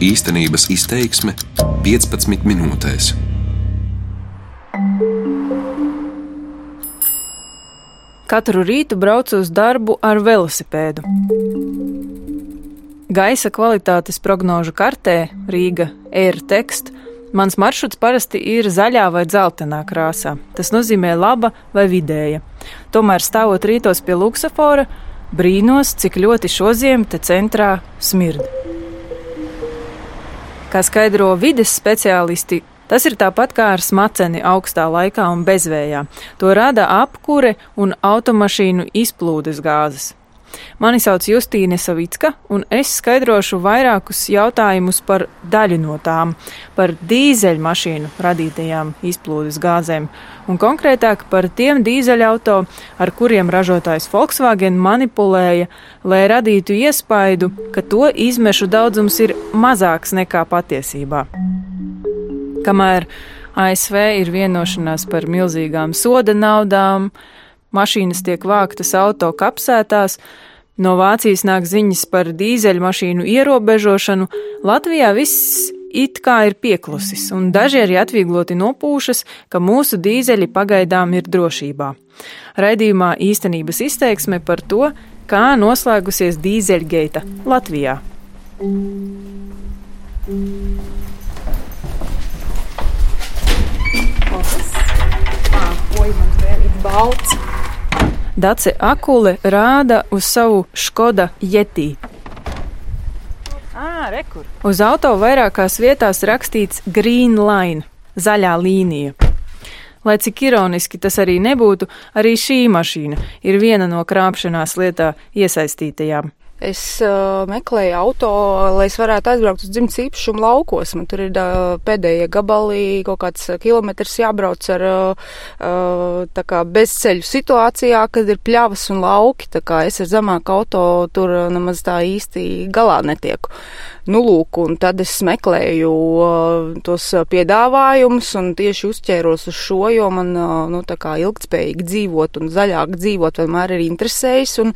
Īstenības izteiksme 15 minūtēs. Katru rītu braucu uz darbu ar velosipēdu. Gaisa kvalitātes prognožu kartē Rīga Air Text Mans maršruts parasti ir zaļā vai dzeltenā krāsā. Tas nozīmē laba vai vidēja. Tomēr stāvot rītos pie luksafora, brīnos, cik ļoti šo ziemu te centrā smird. Kā skaidro vides speciālisti, tas ir tāpat kā ar smaceni augstā laikā un bezvējā. To rada apkure un automašīnu izplūdes gāzes. Mani sauc Justīne Savicka, un es skaidrošu vairākus jautājumus par daļu no tām, par dīzeļmašīnu radītajām izplūdes gāzēm, un konkrētāk par tiem dīzeļauto, ar kuriem ražotājs Volkswagen manipulēja, lai radītu iespaidu, ka to izmešu daudzums ir mazāks nekā patiesībā. Kamēr ASV ir vienošanās par milzīgām soda naudām, mašīnas tiek vāktas auto kapsētās, no Vācijas nāk ziņas par dīzeļmašīnu ierobežošanu, Latvijā viss it kā ir pieklusis, un daži arī atviegloti nopūšas, ka mūsu dīzeļi pagaidām ir drošībā. Raidījumā īstenības izteiksme par to, kā noslēgusies dīzeļgeita Latvijā. Ir balts. Dace Akule rāda uz savu Škoda Jetī. À. Uz auto vairākās vietās rakstīts Green Line - zaļā līnija. Lai cik ironiski tas arī nebūtu, arī šī mašīna ir viena no krāpšanās lietā iesaistītajām. Es uh, meklēju auto, lai es varētu aizbraukt uz dzimtas īpašumu laukos. Man tur ir uh, pēdējie gabali, kaut kāds kilometrs jābrauc ar uh, kā bezceļu situācijā, kad ir pļavas un lauki. Es ar zemāku auto tur nemaz tā īsti galā netieku. Nu, lūk, un tad es meklēju uh, tos piedāvājumus un tieši uzķēros uz šo, jo man, uh, nu, tā kā ilgtspējīgi dzīvot un zaļāk dzīvot vienmēr ir interesējis, un,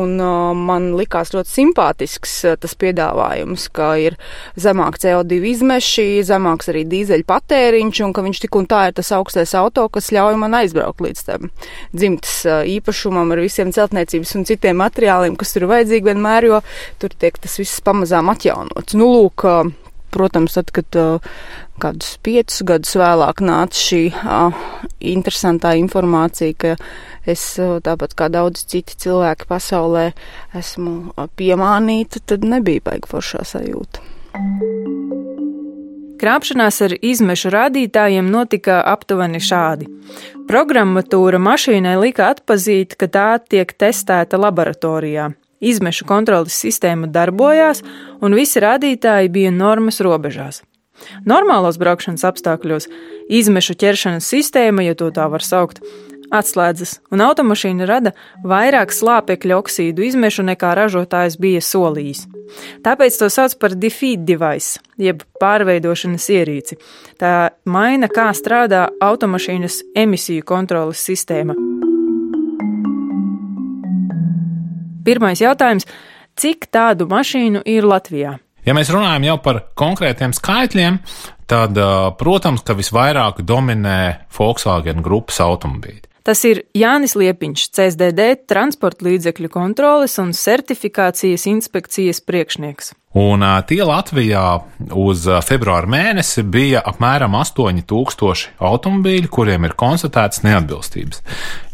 un uh, man likās ļoti simpātisks uh, tas piedāvājums, ka ir zemāk CO2 izmeši, zemāks arī dīzeļu patēriņš, un ka viņš tik un tā ir tas augstais auto, kas ļauj man aizbraukt līdz tam dzimtas uh, īpašumam ar visiem celtniecības un citiem materiāliem, kas tur vajadzīgi vienmēr, jo tur tiek tas viss pamazām atjaunot plānots. Nu, lūk, protams, tad, kad kādus piecus gadus vēlāk nāca šī interesantā informācija, ka es tāpat kā daudz citi cilvēki pasaulē esmu piemānīta, tad nebija baigi foršā sajūta. Krāpšanās ar izmešu rādītājiem notika aptuveni šādi. Programmatūra mašīnai lika atpazīt, ka tā tiek testēta laboratorijā. Izmešu kontrolas sistēma darbojās, un visi rādītāji bija normas robežās. Normālos braukšanas apstākļos izmešu ķeršanas sistēma, ja to tā var saukt, atslēdzas, un automašīna rada vairāk slāpekļa oksīdu izmešu nekā ražotājs bija solījis. Tāpēc to sauc par defeat device, jeb pārveidošanas ierīci. Tā maina, kā strādā automašīnas emisiju kontrolas sistēma. Pirmais jautājums - cik tādu mašīnu ir Latvijā? Ja mēs runājam jau par konkrētiem skaitļiem, tad, protams, ka visvairāk dominē Volkswagen grupas automobīļi. Tas ir Jānis Liepiņš, CSDD transporta līdzekļu kontroles un certifikācijas inspekcijas priekšnieks. Un tie Latvijā uz februāra mēnesi bija apmēram 8000 automobīļi, kuriem ir konstatētas neatbilstības.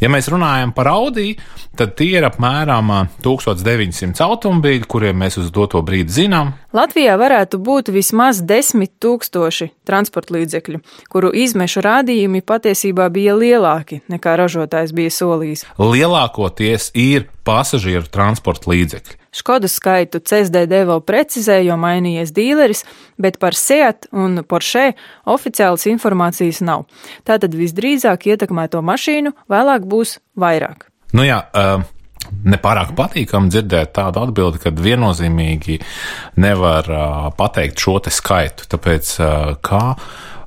Ja mēs runājam par Audi, tad tie ir apmēram 1900 automobīļi, kuriem mēs uz doto brīdi zinām. Latvijā varētu būt vismaz 10 000 transporta līdzekļu, kuru izmešu rādījumi patiesībā bija lielāki nekā ražotājs bija solījis. Lielākoties ir pasažieru transporta līdzekļi. Škodu skaitu CSDD vēl precizē, jo mainījies dīleris, bet par Seat un Porsche oficiālas informācijas nav. Tātad visdrīzāk ietekmēto mašīnu vēlāk būs vairāk. Nu jā, uh... Nepārāk patīkami dzirdēt tādu atbildi, ka viennozīmīgi nevar uh, pateikt šo te skaitu. Tāpēc, uh, kā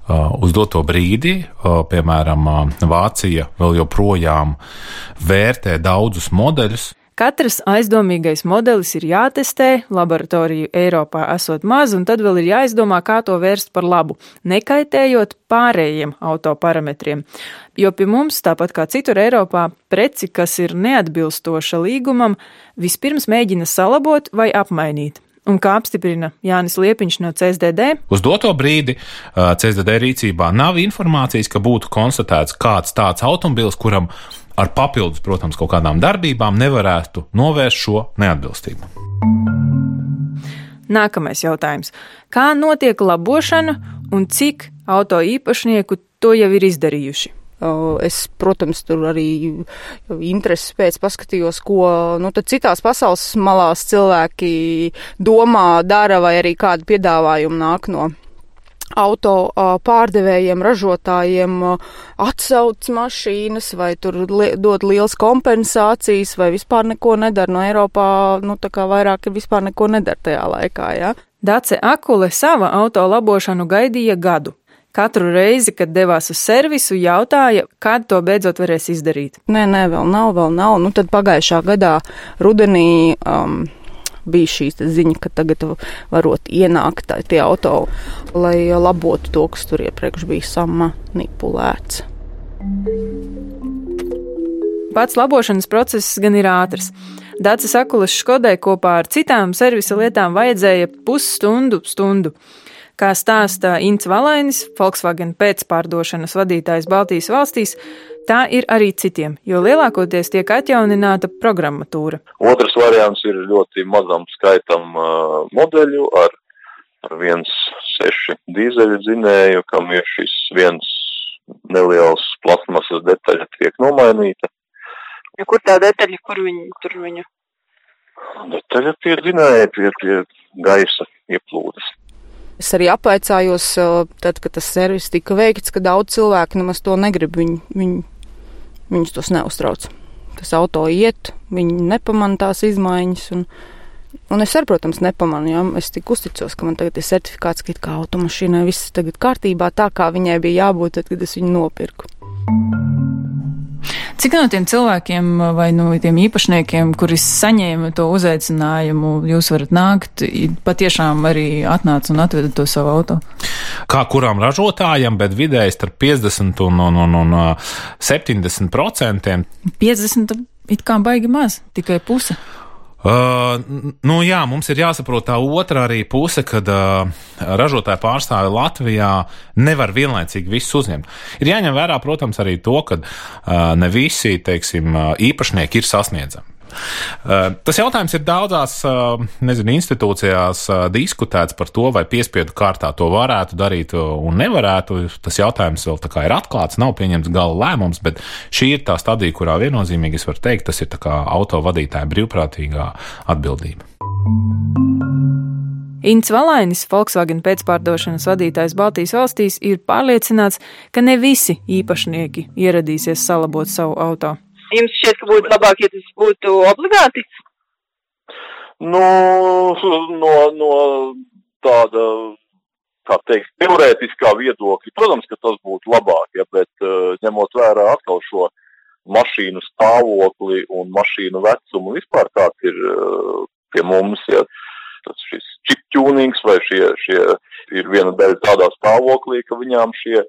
uz doto brīdi, uh, piemēram, uh, Vācija vēl joprojām vērtē daudzus modeļus, Katrs aizdomīgais modelis ir jātestē, laboratoriju Eiropā esot maz, un tad vēl ir jāizdomā, kā to vērst par labu, nekaitējot pārējiem autoparametriem. Jo pie mums, tāpat kā citur Eiropā, preci, kas ir neatbilstoša līgumam, vispirms mēģina salabot vai apmainīt. Un kā apstiprina Jānis Liepiņš no CSDD? Uz doto brīdi CSDD rīcībā nav informācijas, ka būtu konstatēts kāds tāds automobilis, kuram ar papildus, protams, kaut kādām darbībām nevarētu novērst šo neatbilstību. Nākamais jautājums. Kā notiek labošana un cik auto īpašnieku to jau ir izdarījuši? Es, protams, tur arī intereses pēc paskatījos, ko nu, citās pasaules malās cilvēki domā, dara vai arī kādu piedāvājumu nāk no auto pārdevējiem, ražotājiem atsauc mašīnas vai tur li dod liels kompensācijas vai vispār neko nedara. No Eiropā, nu tā kā vairāk vispār neko nedara tajā laikā, jā. Ja? Dace Akule sava auto labošanu gaidīja gadu. Katru reizi, kad devās uz servisu, jautāja, kad to beidzot varēs izdarīt. Nē, nē, vēl nav, vēl nav. Nu, tad pagājušā gadā rudenī um, bija šī ziņa, ka tagad varot ienākt tie auto, lai labotu to, kas tur iepriekš bija samanipulēts. Pats labošanas process gan ir ātrs. Dācis Akulis Škodai kopā ar citām servisa lietām vajadzēja pusstundu stundu. Kā stāsta Ints Valainis, Volkswagen pēcpārdošanas vadītājs Baltijas valstīs, tā ir arī citiem, jo lielākoties tiek atjaunināta programmatūra. Otrs variants ir ļoti mazam skaitam uh, modeļu ar, ar 1.6 dīzeļu dzinēju, kam ir šis viens neliels plasmasas detaļa tiek nomainīta. Ja kur tā detaļa, kur viņi tur viņu? Detaļa pie dzinēja, pie, pie gaisa ieplūdes. Es arī apvaicājos, tad, kad tas servis tika veikts, ka daudz cilvēku nemaz to negrib. Viņi, viņi, viņus tos neuztrauc. Tas auto iet, viņi nepamana tās izmaiņas. Un, un es arī, protams, nepamanu. Ja? Es tik uzticos, ka man tagad ir certifikāts, ka kā automašīnai viss tagad kārtībā, tā kā viņai bija jābūt, tad, kad es viņu nopirku. Cik no tiem cilvēkiem vai no tiem īpašniekiem, kuri saņēma to uzaicinājumu, jūs varat nākt, patiešām arī atnāca un atveda to savu auto? Kā kuram ražotājam, bet vidēji starp 50 un, un, un, un 70 procentiem. 50 it kā baigi maz, tikai puse. Uh, nu jā, mums ir jāsaprot tā otra arī puse, kad uh, ražotāja pārstāve Latvijā nevar vienlaicīgi visus uzņemt. Ir jāņem vērā, protams, arī to, ka uh, ne visi, teiksim, uh, īpašnieki ir sasniedzami. Tas jautājums ir daudzās nezinu, institūcijās diskutēts par to, vai piespiedu kārtā to varētu darīt un nevarētu. Tas jautājums vēl ir atklāts, nav pieņemts gala lēmums, bet šī ir tā stadija, kurā viennozīmīgi es varu teikt, tas ir auto vadītāja brīvprātīgā atbildība. Ints Valainis, Volkswagen pēcpārdošanas vadītājs Baltijas valstīs, ir pārliecināts, ka ne visi īpašnieki ieradīsies salabot savu automašīnu. Jums šķiet, ka būtu labāk, ja tas būtu obligāti? Nu, no, no tāda, kā teikt, teorētiskā viedokļa, protams, ka tas būtu labāk, ja, bet uh, ņemot vērā atkal šo mašīnu stāvokli un mašīnu vecumu vispār kāds ir uh, pie mums, ja tas šis chip tunings vai šie, šie ir viena daļa tādā stāvoklī, ka viņām šie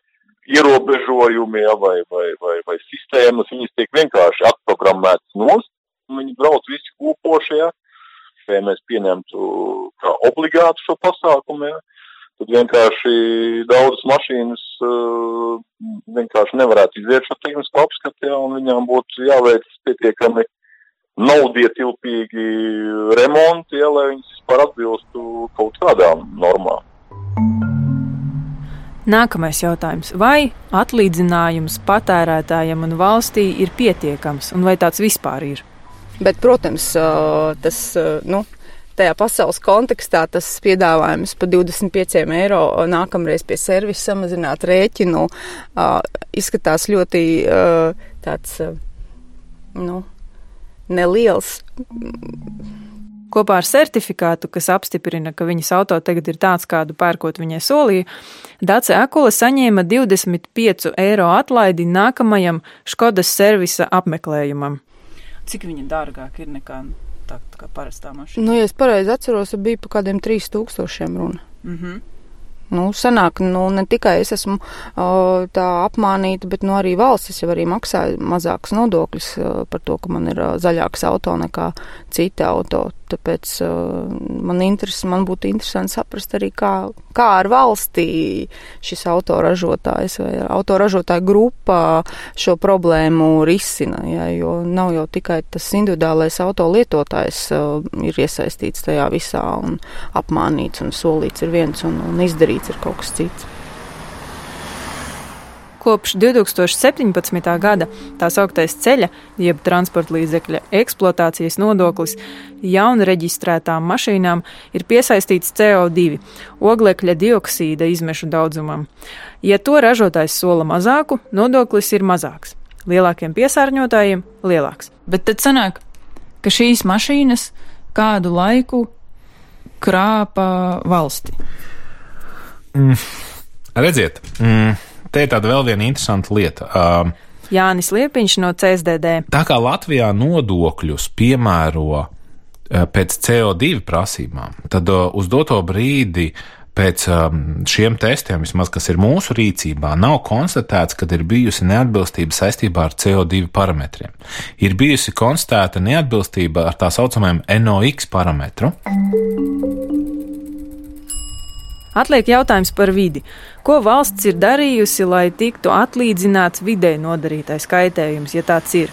ierobežojumi ja, vai, vai, vai, vai sistēmas, viņas tiek vienkārši atprogrammētas nost, un viņi brauc visi kūpoši, ja, ja mēs pieņemtu kā obligātu šo pasākumu, ja, tad vienkārši daudzas mašīnas uh, vienkārši nevarētu iziet šo tehnisko apskatu, ja, un viņām būtu jāveic pietiekami naudietilpīgi remonti, ja, lai viņas vispār atbilstu kaut kādām normām. Nākamais jautājums. Vai atlīdzinājums patērētājiem un valstī ir pietiekams, un vai tāds vispār ir? Bet, protams, tas, nu, tajā pasaules kontekstā tas piedāvājums par 25 eiro nākamreiz pie servisa samazināt rēķinu izskatās ļoti tāds, nu, neliels Kopā ar certifikātu, kas apstiprina, ka viņas auto tagad ir tāds, kādu pērkot viņai solīja, Dace Akula saņēma 25 eiro atlaidi nākamajam Škodas servisa apmeklējumam. cik viņa dārgāk ir nekā tā, tā kā parastā mašīna? Nu, ja es pareizi atceros, bija pa kādiem 3000 runa. Mm -hmm. Nu, sanāk, nu, ne tikai es esmu o, tā apmānīta, bet nu, arī valstis jau arī maksāja mazākas nodokļus o, par to, ka man ir o, zaļāks auto nekā citi auto. Tāpēc o, man, interes, man būtu interesanti saprast arī, kā, kā ar valstī šis autoražotājs vai autoražotāja grupa šo problēmu risina, ja, jo nav jau tikai tas individuālais auto lietotājs o, ir iesaistīts tajā visā un apmānīts un solīts ir viens un, un izdarīts ir kaut kas cits. Kopš 2017. gada tā sauktais ceļa, jeb transporta līdzekļa eksploatācijas nodoklis jaunu reģistrētām mašīnām ir piesaistīts CO2, oglekļa dioksīda izmešu daudzumam. Ja to ražotājs sola mazāku, nodoklis ir mazāks. Lielākiem piesārņotājiem - lielāks. Bet tad sanāk, ka šīs mašīnas kādu laiku krāpa valsti. Mm, redziet, mm, te ir tāda vēl viena interesanta lieta. Um, Jānis Liepiņš no CSDD. tā kā Latvijā nodokļus piemēro uh, pēc CO2 prasībām, tad uh, uz doto brīdi pēc um, šiem testiem, vismaz kas ir mūsu rīcībā, nav konstatēts, ka ir bijusi neatbilstība saistībā ar CO2 parametriem. Ir bijusi konstatēta neatbilstība ar tā saucamajiem NOx parametru. Atliek jautājums par vidi. Ko valsts ir darījusi, lai tiktu atlīdzināts vidē nodarītais kaitējums, ja tāds ir?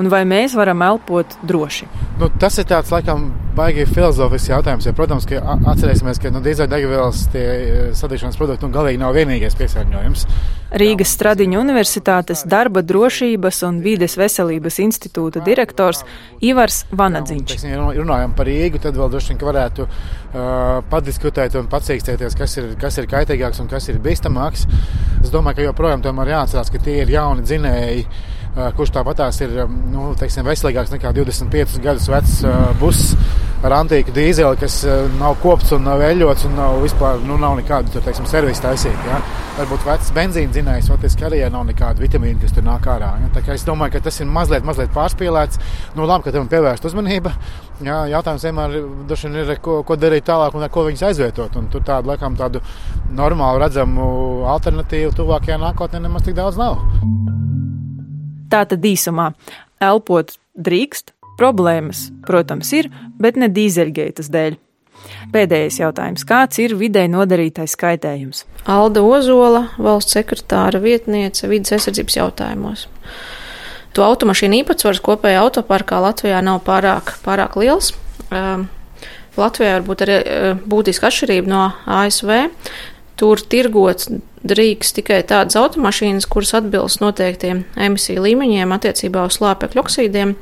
Un vai mēs varam elpot droši? Nu, tas ir tāds, laikam, baigi filozofisks jautājums. Jo, protams, ka atcerēsimies, ka nu, dīzeļdegvielas sadzīšanas produkti nu, galīgi nav vienīgais piesārņojums. Rīgas Stradiņa Universitātes darba drošības un vides veselības institūta direktors Ivars Vanadziņš. Ja runājam par Rīgu, tad vēl droši vien varētu uh, padiskutēt un pacīkstēties, kas ir, kas ir kaitīgāks un kas ir bīstamāks. Es domāju, ka joprojām tomēr jāatcerās, ka tie ir jauni dzinēji kurš tāpatās ir nu, teiksim, veselīgāks nekā 25 gadus vecs buss ar antīku dīzeli, kas nav kopts un nav eļļots un nav vispār nu, nav nekādu teiksim, servisu taisīt. Ja? Varbūt vecs benzīna dzinējs, faktiski arī nav nekāda vitamīna, kas tur nāk ārā. Ja? Es domāju, ka tas ir mazliet, mazliet pārspīlēts. Nu, labi, ka tam pievērst uzmanību. Jā, jautājums vienmēr ir, ko, ko darīt tālāk un ar ko viņus aizvietot. Un tur tādu, laikam, tādu normālu, redzamu alternatīvu tuvākajā nākotnē nemaz tik daudz nav. Tātad īsumā elpot drīkst, problēmas, protams, ir, bet ne dīzeļgeitas dēļ. Pēdējais jautājums. Kāds ir vidē nodarītais kaitējums? Alda Ozola, valsts sekretāra vietniece vidas aizsardzības jautājumos. To automašīnu īpatsvars kopējā autoparkā Latvijā nav pārāk, pārāk liels. Um, Latvijā varbūt arī būtiska atšķirība no ASV. Tur tirgots drīkst tikai tādas automašīnas, kuras atbilst noteiktiem emisiju līmeņiem attiecībā uz slāpekļu oksīdiem.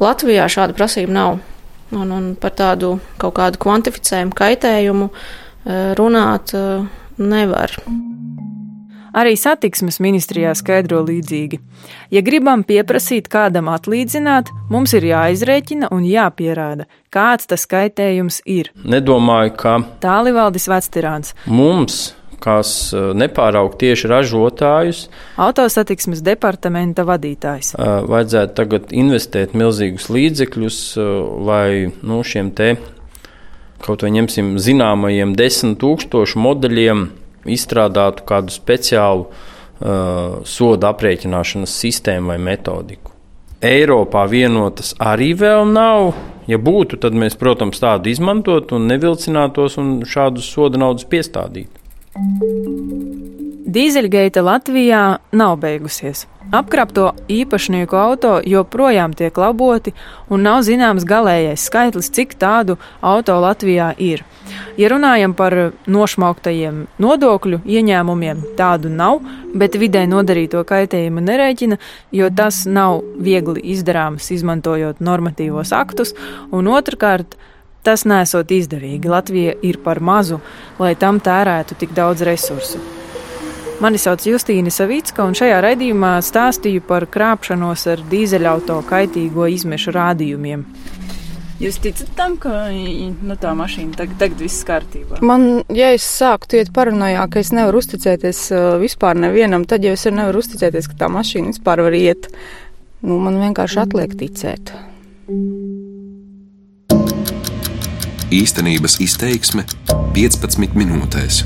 Latvijā šāda prasība nav. Un, un par tādu kaut kādu kvantificējumu kaitējumu runāt nevar. Arī satiksmes ministrijā skaidro līdzīgi. Ja gribam pieprasīt kādam atlīdzināt, mums ir jāizrēķina un jāpierāda, kāds tas kaitējums ir. Nedomāju, ka Tālivaldis Vectirāns. mums, kas eh, nepāraug tieši ražotājus, Autosatiksmes departamenta vadītājs. eh, vajadzētu tagad investēt milzīgus līdzekļus, eh, lai nu, šiem te kaut vai ņemsim zināmajiem desmit tūkstošu modeļiem izstrādātu kādu speciālu uh, soda aprēķināšanas sistēmu vai metodiku. Eiropā vienotas arī vēl nav. Ja būtu, tad mēs, protams, tādu izmantotu un nevilcinātos un šādus soda naudas piestādītu. Dīzeļgeita Latvijā nav beigusies. Apkrapto īpašnieku auto joprojām tiek laboti, un nav zināms galīgais skaitlis, cik tādu auto Latvijā ir. Ja runājam par nošmauktajiem nodokļu ieņēmumiem, tādu nav, bet vidē nodarīto kaitējumu nerēķina, jo tas nav viegli izdarāms izmantojot normatīvos aktus, un otrkārt, tas nesot izdevīgi. Latvija ir par mazu, lai tam tērētu tik daudz resursu. Mani sauc Justīna Savicka, un šajā raidījumā stāstīju par krāpšanos ar dīzeļauto kaitīgo izmešu rādījumiem. Jūs ticat tam, ka nu, tā mašīna tagad, tagad viss kārtībā? Man, ja es sāktu iet paranoijā, ka es nevaru uzticēties uh, vispār nevienam, tad jau es arī nevaru uzticēties, ka tā mašīna vispār var iet. Nu, man vienkārši atliek ticēt. Īstenības izteiksme 15 minūtēs.